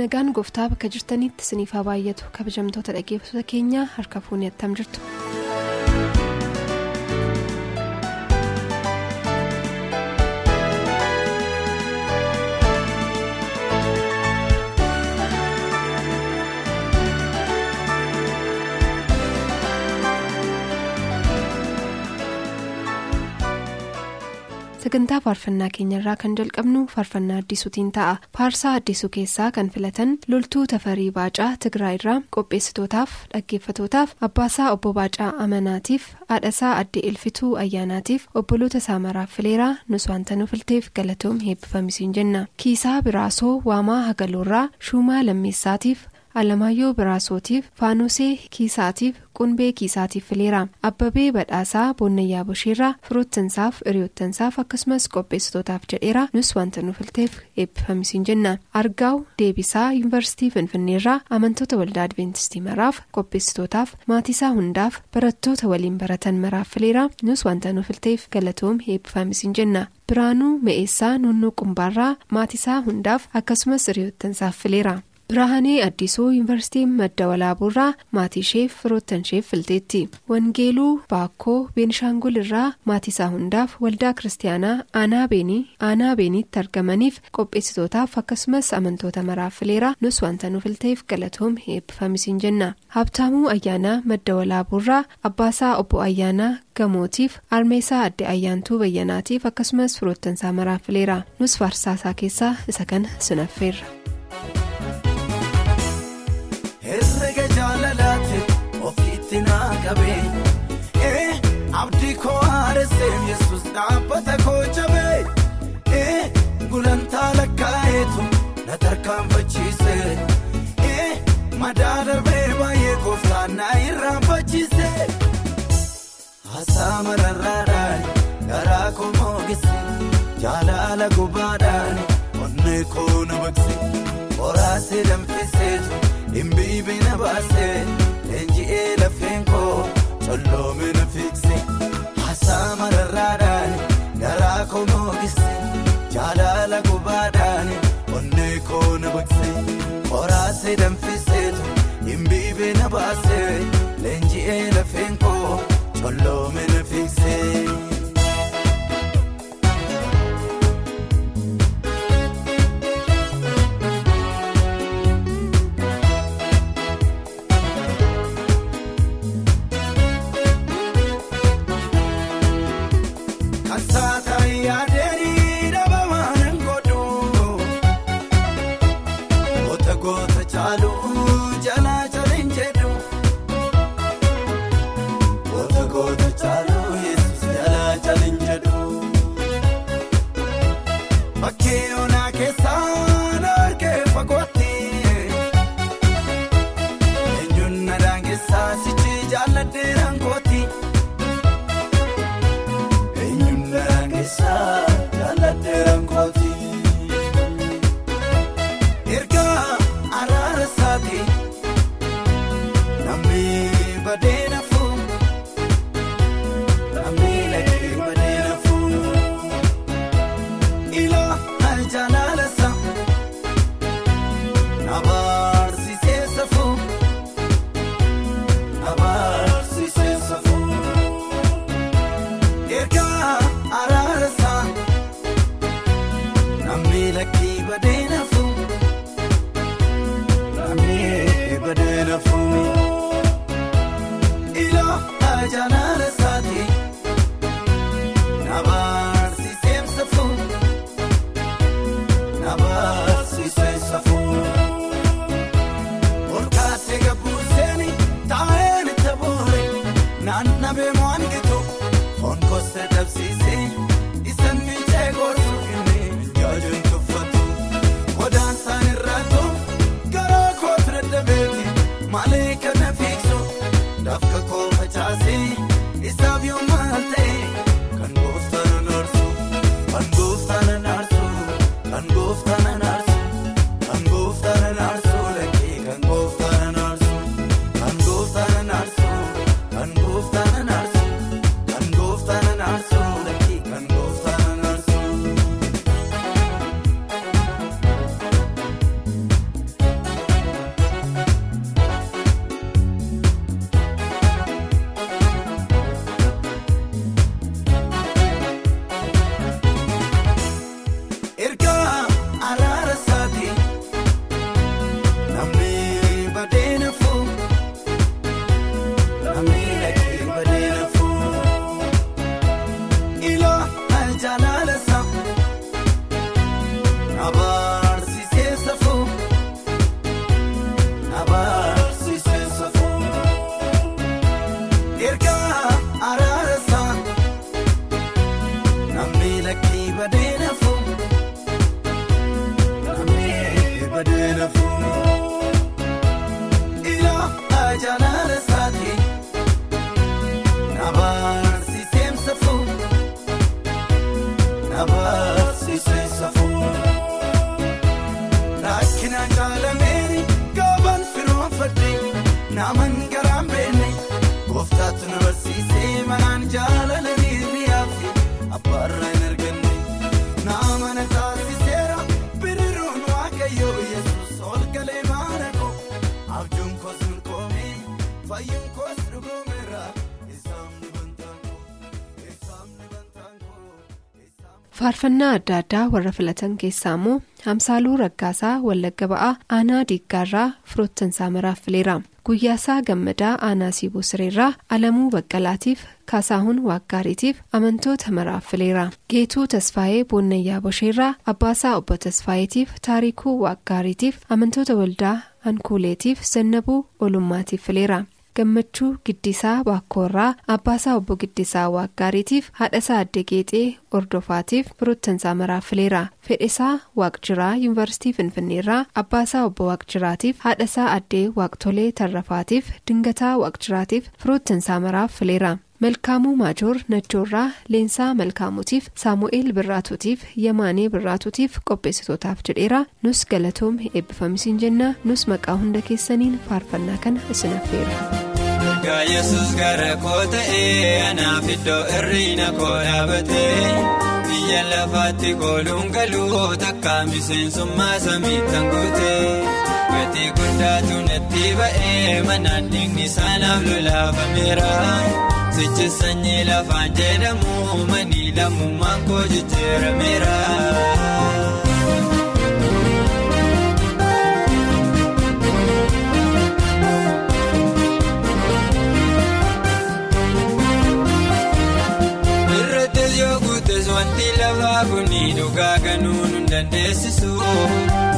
Nagaan gooftaa bakka jirtanitti isiniif haa baay'atu kabajamtoota dhaggeeffattoota keenyaa harka fuunni attam jirtu. Sagantaa faarfannaa keenyarraa kan jalqabnu faarfannaa addisuutiin ta'a faarsaa addisuu keessaa kan filatan loltuu tafarii baacaa tigraayirraa qopheessitootaaf dhaggeeffatootaaf abbaasaa obbo baacaa amanaatiif haadhasaa addee ilfituu ayyaanaatiif obboloota saamaraaf fileeraa nus wanta nu filteef galatoom heebbifamisiin jenna kiisaa biraasoo waamaa hagaloorraa shuumaa lammeessaatiif. Alamaayyoo biraasootiif faanosee kiisaatiif qunbee kiisaatiif fileera abbabee badhaasaa boonnayyaa busheerraa firoottansaaf hiriyoottansaaf akkasumas qopheessitootaaf jedheera. Nus wanta nu filteef eebbifamisiin jenna. Argaaw deebisaa yuunivarsiitii finfinneerraa amantoota waldaa adventistii maraaf qopheessitootaaf maatiisaa hundaaf barattoota waliin baratan maraaf fileera. Nus wanta nu filteef galatoom eebbifamisiin jenna. Biraanuu me'eessaa nunnuu qumbaarraa maatiisaa hundaaf akkasumas hiriyoottansaaf fileera. Birahaanee Addisuu Yuunivarsiitii Madda Walaabuurraa maatii isheef firoottan isheef filteetti. Wangeeluu Baakkoo Beenishaangul irraa maatiisaa hundaaf waldaa kiristaanaa aanaa beenii aanaa beeniitti argamaniif qopheessitootaaf akkasumas amantoota maraaf fileera nus wanta nu filteef galatoom eebbifamisiin jenna. Habtaamuu Ayyaanaa Madda Walaabuurraa Abbaasaa Obbo Ayyaanaa Gamootiif Armeesaa Adde Ayyaantuu Bayyanaatiif akkasumas firoottansaa maraaf fileera nus faarsaasaa keessaa isa kana sinaffeerra. Dhaabbata koo jabee ee gulantaa lakkaa'eetu na tarkaanfachiise madaa darbee baay'ee gooftaan na irraanfachiise haasaa mararraadhaan garaa koo moogesse jaalala gubaadhaan onnee koo na baqse boraasee danfiseetu. Dhimbiibii na baasee leenji'ee lafeen koo colloome na fiigse haasaa mararraadhaan koo moogise jaalala gubaadhaan onnee koo na baqse qoraasee danfiseetu dhimbiibii na baasee leenji'ee lafeen koo colloome na fiigse. facaase isaaf yommuu faarfannaa adda addaa warra filatan keessaa immoo hamsaaluu raggaasaa wallagga ba'aa aanaa diiggaarraa firoottansaa maraaf fileera guyyaasaa gammadaa aanaa siiboo sireerraa alamuu baqqalaatiif kaasaahun waaggaariitiif amantoota maraaf fileera geetuu tasfaayee boonnayyaa bosheerraa abbaasaa obbo tasfaayeetiif taarikuu waaggaariitiif amantoota waldaa hankuuleetiif zannabuu olummaatiif fileera. Gammachuu giddisaa baakkoorraa abbaasaa obbo giddisaa waaggaariitiif haadhasaa adde geexee ordofaatiif firoottansaa maraaf fileera fedhesaa waaqjiraa yuunivarsiitii finfinneerraa abbaasaa obbo waaqjiraatiif haadhasaa addee waaqtolee tarrafaatiif dingataa waaqjiraatiif firoottansaa maraaf fileera malkaamuu maajoor nachoorraa leensaa malkaamuutiif saamu'eel birraatuutiif yamaanee birraatuutiif qopheessitootaaf jedheera. Nus galatoom eebbifamisiin jenna nus maqaa hunda keessaniin faarfannaa kana isin affeera. Ergaa yesus gara koo ta'ee anaaf iddoo irriina koo dhaabatee biyya lafaatti kooluun galuu takka miseensummaa samiittan guutee gatii guddaatu natti ba'ee manaan dhiigni saanaaf lolaafameera sichi sanyii lafaan jedhamu manii lammummaan koo jijjiirameera. Kuni dhugaa ganuun hin dandeessisu.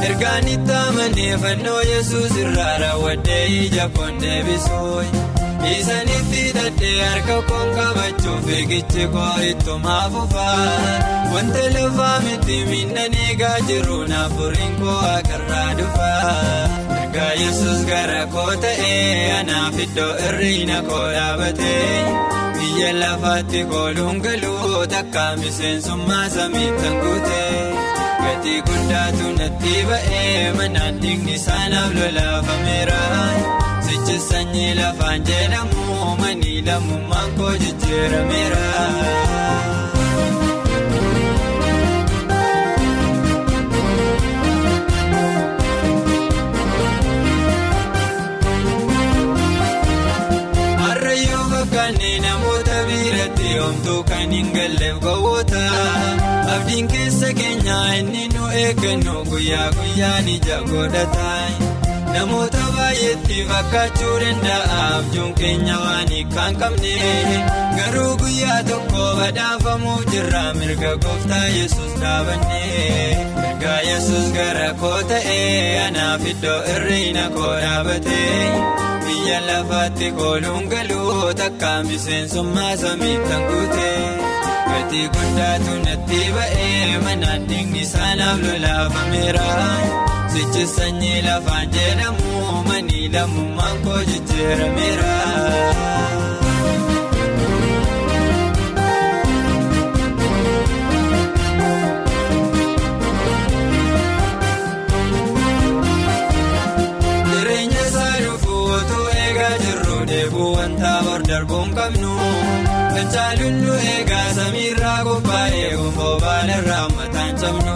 Ergaan itti amanee fannoo yesus irraa raawwadhee ija koon deebisu. Isanitti hidhadhee harka koon qabachuuf eegichi koo ittumaa fufaa wanta lafaa miti miidhaan eegaa jiru naafuriin koo akarraa dhufaa ergaa yesus gara koo ta'ee anaaf iddoo irriina koo dhaabatee. biyya lafaatti kooluun galuu takka miseensummaa samiittan guutee gatii guddaatu natti ba'ee manaan dhiigni saanaaf lolaafameera sichi sanyii lafaan jedhamu manii lammummaan koo jijjiirameera. Yoomtuu kan hin galleef gowwoota abdiin keessa keenya inni nu eeggannu guyyaa guyyaan ija godhata namoota baay'eetti fakkaachuu danda'a abjuun keenya waan hiikkaan qabne garuu guyyaa tokko badhaafamuuf jirra mirga gooftaa yesus dhaabanne mirgaa yesus gara koo ta'ee anaaf iddoo irriina koo dhaabatee. Biyya lafaatti kooluun galuu takka miseensummaa samiittan guutee gatii guddaatu natti ba'ee manaan dhiigni saanaaf lolaafameera sichi sanyii lafaan jedhamu manii lammummaan koo jijjiirameera. Kan caalunnu eegaa samiirraa qophaa'ee gonfoo baalarraa mataan cabnu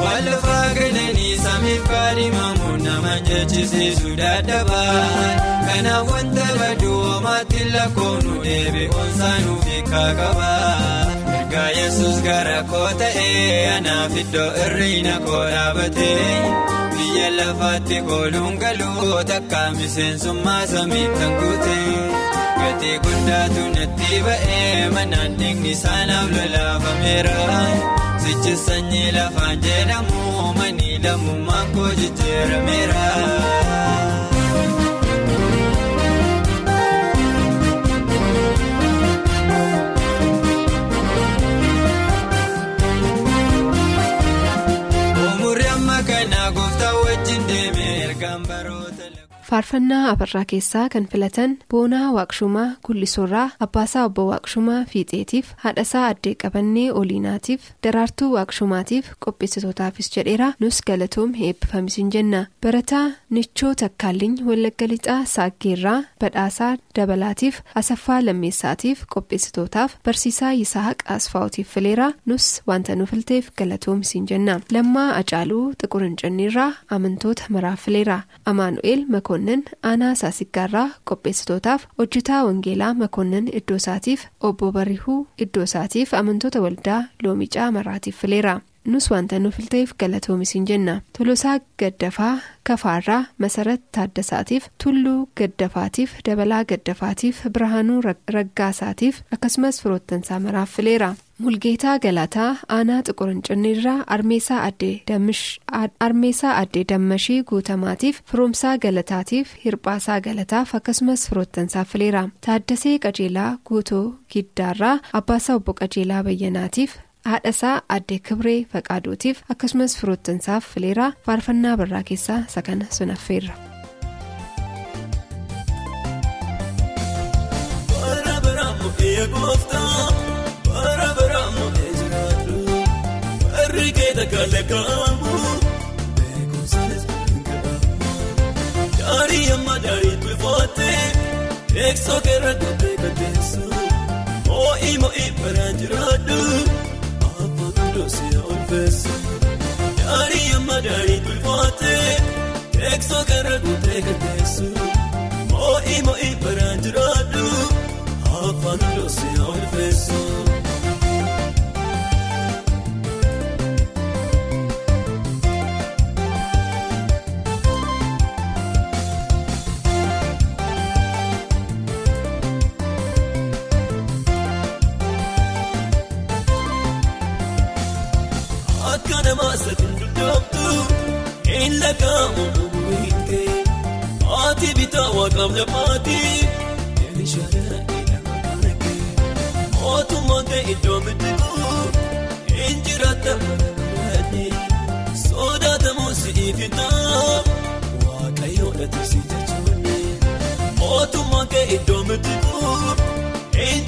waan lafaa galanii samiif kaadhimamu nama jechisiisu dadhabaa kanaaf wanta baduu homaatti lakkoofnu deebi'uun saanuuf hiikaa qabaa ergaa yesus gara koo ta'ee anaaf iddoo irriina koo dhaabatee. biyya lafaatti kooluun galuu takka miseensummaa samiittan guutee gatii guddaatu natti ba'ee manaan dhiigni saanaaf lolaafameera sichi sanyii lafaan jedhamu manii lammummaan koo jijjiirameera. Faarfannaa abarraa keessaa kan filatan boonaa waaqshumaa gullisoorraa abbaasaa obbo waaqshumaa fiixeetiif haadhasaa addee qabannee oliinaatiif daraartuu waaqshumaatiif qopheessitootaafis jedheera. Nus galatoom eebbifamisiin jenna. Barataa nichoo takkaalliin wallagga lixaa saaggeerraa badhaasaa dabalaatiif asaffaa lammeessaatiif qopheessitootaaf barsiisaa yisaaq asfaa'utiif fileera. Nus wanta nu filteef galatoomisiin jenna. Lammaa acaaluu xiqur hincinniirraa amantoota maraaf fileera. Amaanu'eel makoon makonnin aanaa saasiggaarraa qopheessitootaaf hojjetaa wangeelaa makonnin iddoo isaatiif obbo barihuu iddoo isaatiif amantoota waldaa loomicaa maraatiif fileera. Nus wanta nu filteef galatoomisin jenna tolosaa gaddafaa kafaarraa masarat taaddasaatiif tulluu gaddafaatiif dabalaa gaddafaatiif birhaanuu raggaasaatiif akkasumas firoottansaa maraaf fileera mulgeetaa galataa aanaa xiqurincinniirraa armeesaa addee dammashii guutamaatiif firoomsaa galataatiif hirphaasaa galataaf akkasumas firoottansaa fileera taaddasee qajeelaa guutoo giddaarraa abbaasaa obbo qajeelaa bayyanaatiif. Haadhasaa addee kibree faqaaduutiif akkasumas firoottansaaf fileeraa faarfannaa birraa keessaa isa kana sunaffeerra. Yaari amma daari tulfaatee teeksoo gara guutee galteessu moo'ii hin lakkaa'amu bu'uuree ati bitaa lafaatii inni shaadara jedhama kanakee mootummaan kee iddoo miidhaguu hin jiraata muraadni sodaatamu si'iif hitaa waaqayyoodha tursi jechuun mootummaan kee iddoo miidhaguu hin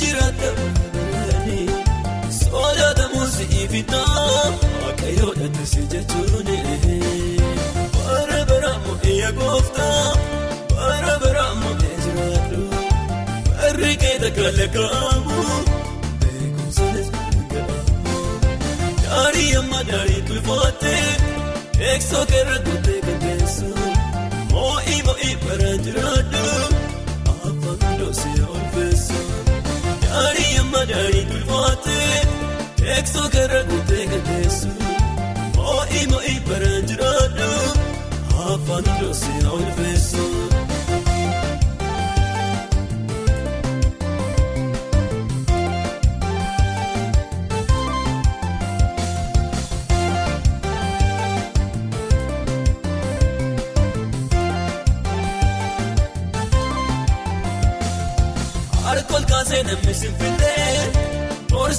kalaqamu beekumsaanis ga'amu daarii amma daarii tulfaatee eegsoo keerra guutee galteessu moo'ii moo'ii baraan jiraadhu afaan loosee olfeessu daarii amma daarii tulfaatee. Eeksoo keerra guutee galteessu moo'ii moo'ii baraan jiraadhu afaan loosee olfeessu.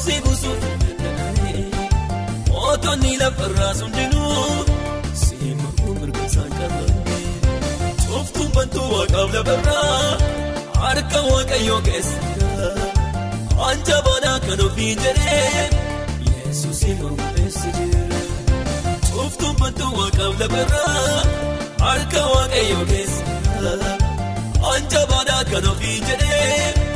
Horsii buusuuf. Mootonni lafarraa hundinuu siimamuu mirga isaan qabanne Cuftuun bantuu waaqaaf lafarraa harka waaqayyoo keessa Anja baanaa kan ofii jedhee Yesuus immoo eessa jira Cuftuun bantuu waaqaaf lafarraa harka waaqayyoo keessa Anja baanaa kan ofii jedhee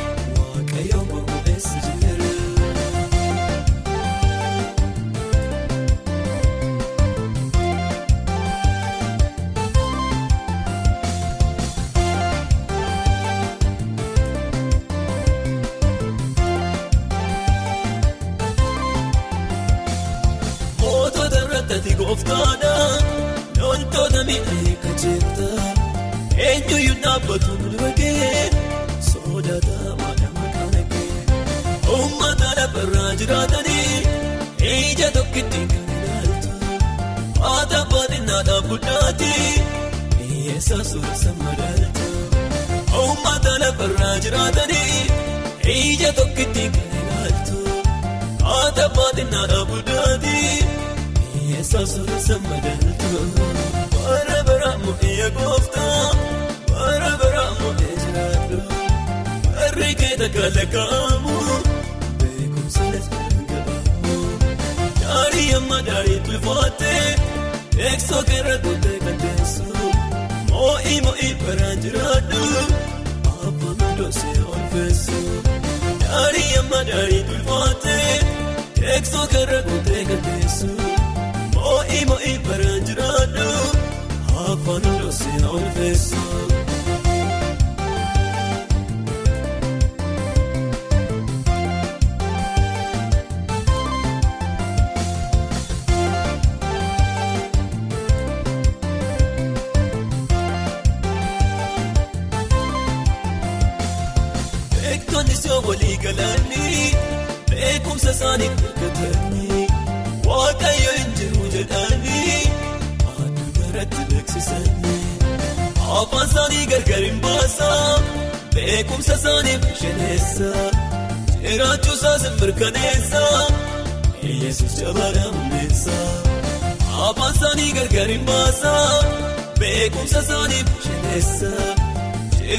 dhaabbatu mul'agee sodaata maadama kanagee uummata lafarraa jiraatanii ija tokkitti kan ilaaltu haata baadinnaadhaaf guddaati dhiyeessa suuressa madaalta uummata lafarraa jiraatanii ija tokkitti kan ilaaltu haata baadinnaadhaaf guddaati. Saasura sammadaaltu bara baraamu iyya gooftaa kalaqamu beekumsaanis ga'amu daarii amma daarii tulfaatee eegsoo keerra guutee galteessu moo'ii moo'ii baraan jiraadhu abbaan doosee olfeessu daarii amma daarii tulfaatee eegsoo keerra guutee galteessu. Moo'ii moo'ii baraan jiraadhu afaan loosee olfeessu galanii beekumsa isaaniif hirkatanii waaqayyo hin jiru jedhanii addunyaarratti beeksisanii afaan isaanii gargar hin baasaa beekumsa isaaniif shaneessaa jiraachuu isaas hin mirkaneessaa yesus jabaadha mummeessaa afaan isaanii gargar hin baasaa beekumsa isaaniif shaneessaa.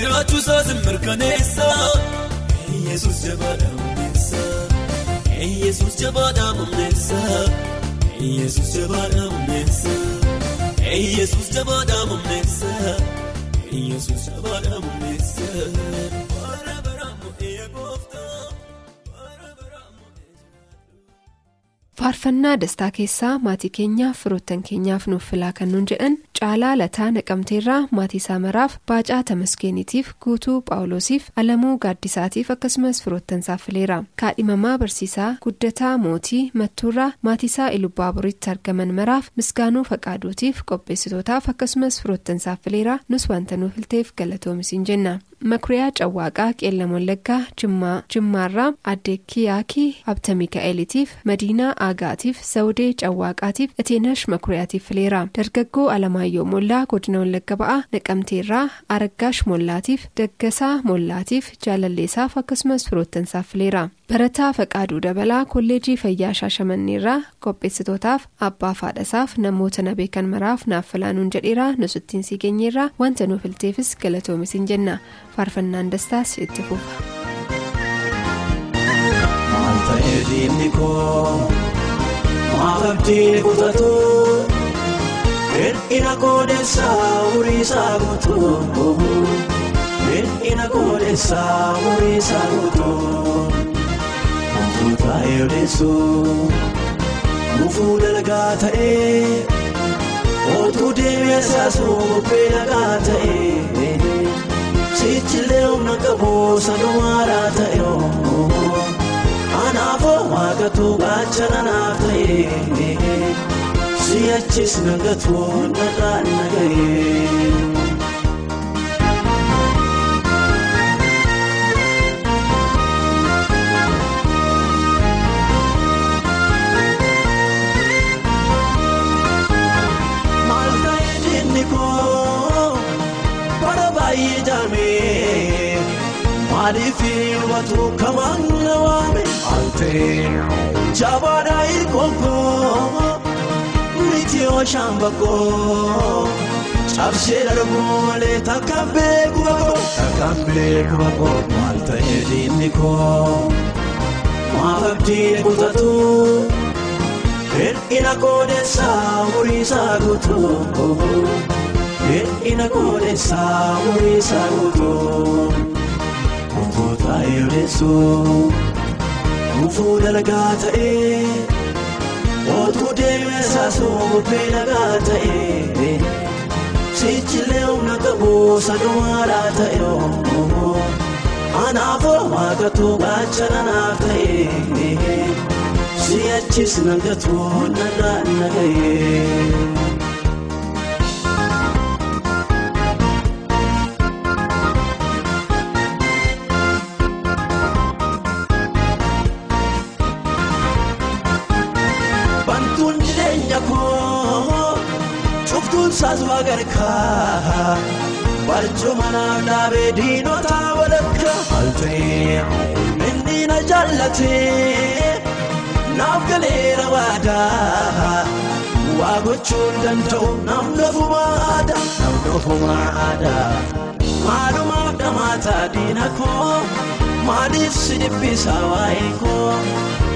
Jiraachuu isaas mirkaneessaa Yesuus jabaadha mummeessaa Yesuus jabaadha mummeessaa Yesuus jabaadha mummeessaa Yesuus jabaadha mummeessaa Yesuus jabaadha mummeessaa faarfannaa dastaa keessaa maatii keenyaaf firoottan keenyaaf nuuf filaa kan nuun jedhan caalaa lataa naqamteerraa maatii isaa maraaf baacaa tamasgeeniitiif guutuu phaawulosiif alamuu gaaddisaatiif akkasumas firoottan isaa fileera kaadhimamaa barsiisaa guddataa mootii mattuurraa maatii isaa ilubbaaburitti argaman maraaf misgaanuu faqaaduutiif qopheessitootaaf akkasumas firoottan isaa fileera nus wanta nuuf filteef galatoomisiin jenna. makuriyaa cawwaaqaa qeellam wallaggaa jimmaarraa addee kiyaakii abta miikaa'eliitiif madiinaa aagaatiif zawudee cawwaaqaatiif iteenash makuriyaatiif fileera dargaggoo alamaayyoo mollaa godina wallagga ba'aa naqamteerraa araggaash mollaatiif daggasaa mollaatiif jaalalleessaaf akkasumas firoottansaaf fileera barataa faqaaduu dabalaa kolleejii fayyaa shaashamanneerraa qopheessitootaaf abbaa faadhasaaf namoota na beekan maraaf naaf filaanuun jedheeraa nusittiin sii geenyeerraa wanta nuuf filteefis galatoomisin jenna. faarfannaan dastaas itti fufa. Abdiin kutatu hir'ina koodessaa horiisaa guutuu. Hir'ina koodessaa horiisaa guutuu. Mufuu taa'ee odeessuu mufuu dalagaa ta'ee ootuu deemee saasuu bubbee nagaa ta'ee. Sichilee humna qabu sanumaadhaa ta'e anaafoo waaqatu gaachana naaf ta'e si'achis nagatu nadhaan nagahee. Maaliif hubatu kamaan na waame altee jabaadhaa ilkookoo miti ooshaan bakkoo cabsee darbuu malee takkaan beeku bakkoo takkaan beeku bakkoo maal ta'ee diinni koo maaf abdiin kutatu hir'ina koodessaa horiisaa guutuu. Hir'ina koodessaa horiisaa guutuu Taa'ee odeessuu Mufuu dalagaa ta'ee Ootuu deemee saasuu bubbee nagaa ta'ee Sichilee humna qabu sanumaadhaa ta'e Anaafoo waaqatu gaachana naaf ta'e Si'achis nagatu nagaan nagahee. Cuftuun saas magarkaa barcuma naaf dhaabee diinota walakkaa altee inni na jaallatee naaf galeera waadaa waa gochuun danda'u namni ofuma aadaa namni ofuma aadaa maalumaaf dhamaataa diina koo maaliif si dhiphisaa waa'ee koo.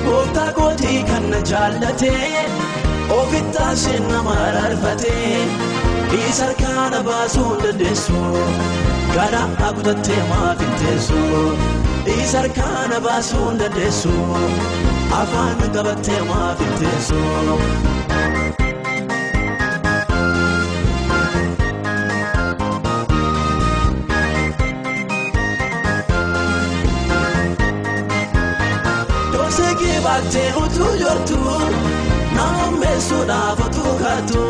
Gooftaa kootii kan na jaallatee ofitti aseen nama araarfatee isa harkaana baasuu hin dandeessu. Garaa kutattee maaf hin teessu isa harkaana baasuu hin dandeessu. Afaan qabattee maaf hin teessu. Doosee baattee utuu jortu nama meessuudhaaf utuu kaatu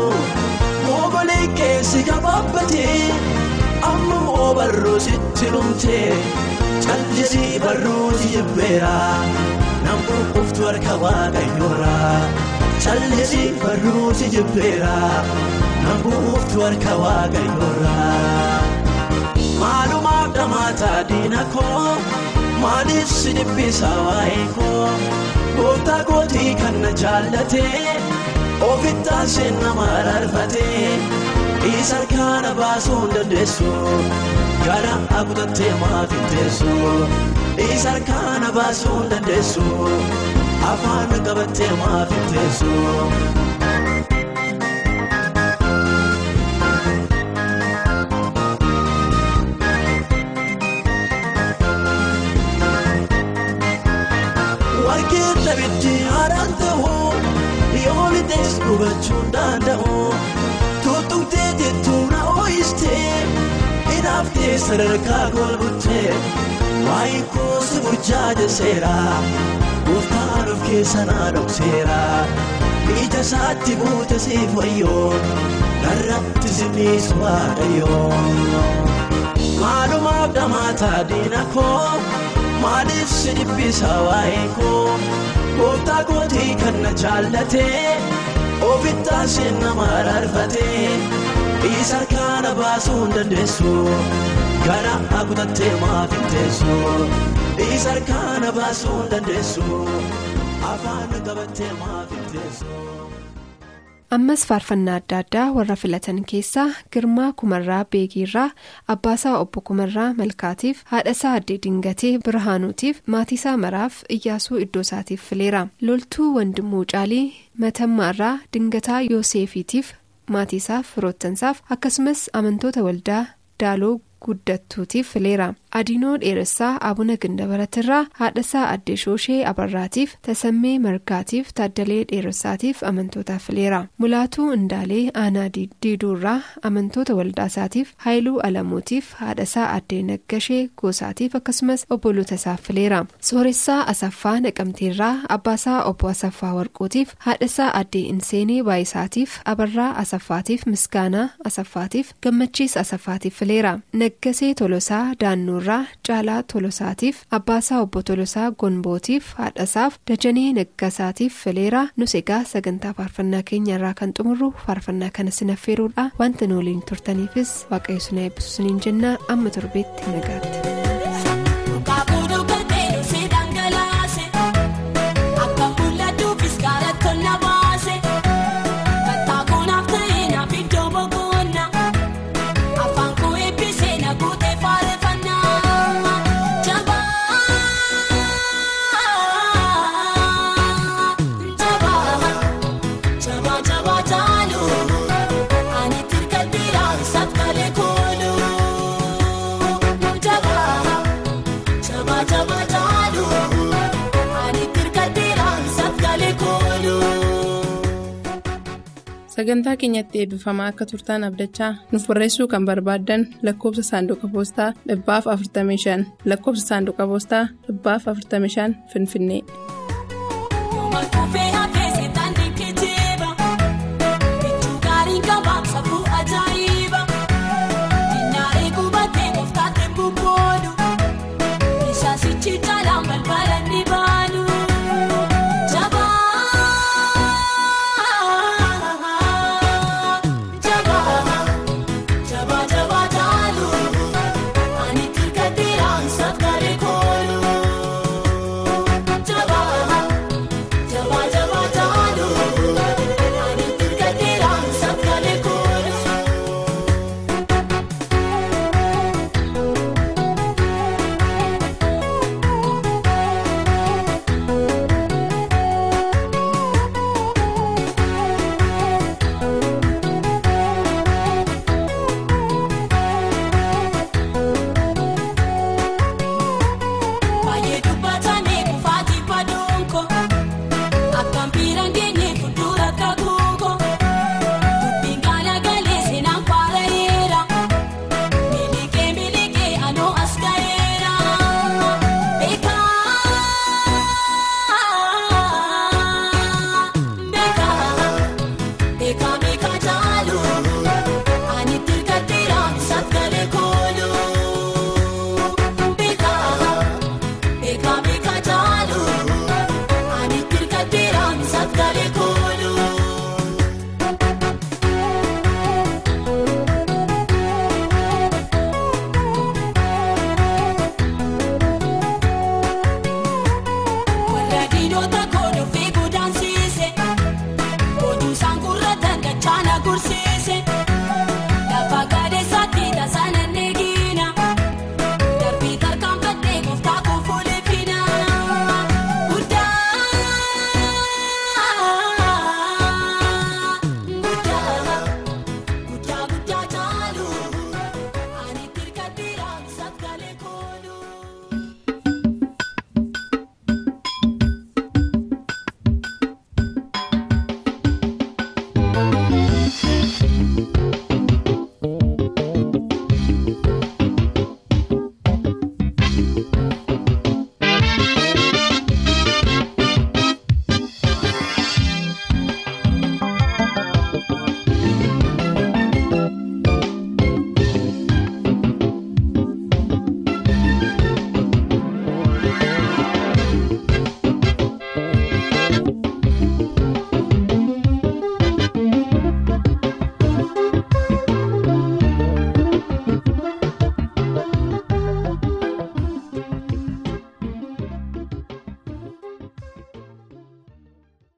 moogolee keessi gabaabbatee ammoo barruu sitti dhumtee callisii barruu si jibbeera nam qulquftu harka waaqayyoora callisii barruu si jibbeera nam qulquftu harka waaqayyoora. Maalumaaf dhamaataa diina koo maaliif si dhibbisa waa'ee koo gooftaa kootii kan na jaallatee ofittaa seen nama araarfatee isa harkaana baasuu hin dandeessu gara akutattee maaf hin teessu isa harkaana baasuu hin dandeessu afaan qabattee maaf hin teessu. Gubachuu danda'u tuttuqtee jettuu na ooyistee hidhaaftee sadarkaa golbuttee waa'ee koosi burjaajesseera gooftaan of keessa naa dhokseera ija isaatti buute siif wayyoo narratti sinniisu waaqayyoo maalumaaf dhamaataa diina koo. maaliif si dhibbisa waa'ee koo gooftaa kootii kan na jaallatee ofittaa seen nama araarfatee isa harkaana baasuu hin dandeessu gara akutattee maaf hin teessu isa harkaana baasuu hin dandeessu afaan qabattee maaf hin teessu. Ammas faarfannaa adda addaa warra filatan keessaa girmaa kumarraa beekiirraa abbaasaa obbo kumarraa malkaatiif haadhasaa addee dingatee birhaanuutiif maatiisaa maraaf iyyaasuu iddoo isaatiif fileera. Loltuu wandimuu caalii matammaarraa dingataa yooseefiitiif maatiisaaf firoottansaaf akkasumas amantoota waldaa daaloo guddattuutiif fileera adiinoo dheeressaa abuna gindabaratirraa haadhasaa addee shooshee abarraatiif tasammee margaatiif taaddalee dheeressaatiif amantootaaf fileera. Mulaatuu indaalee aanaa diiduurraa amantoota waldaasaatiif haayiluu alamuutiif haadhasaa addee naggashee goosaatiif akkasumas obboloota isaaf fileera. Sooressaa asaffaa naqamteerraa abbaasaa obbo asaffaa warquutiif haadhasaa addee inseenee baayisaatiif abarraa asaffaatiif misgaanaa asaffaatiif gammachiis asaffaatiif fileera. Naggasee tolosaa daannuurraa caalaa tolosaatiif abbaasaa obbo tolosaa gonbootiif haadhasaaf dajanee naggasaatiif fileera nus egaa sagantaa faarfannaa keenya irraa kan xumurru faarfannaa kana sinaffeeruudha wanta nu waliin turtaniifis waaqayyo sinaa eebbisu siniin jennaa amma torbeetti nagaatti. Sagantaa keenyatti eebbifamaa akka turtaan abdachaa nuuf barreessuu kan barbaaddan lakkoofsa saanduqa poostaa dhibbaaf 45 lakkoofsa saanduqa poostaa dhibbaaf 45 finfinnee.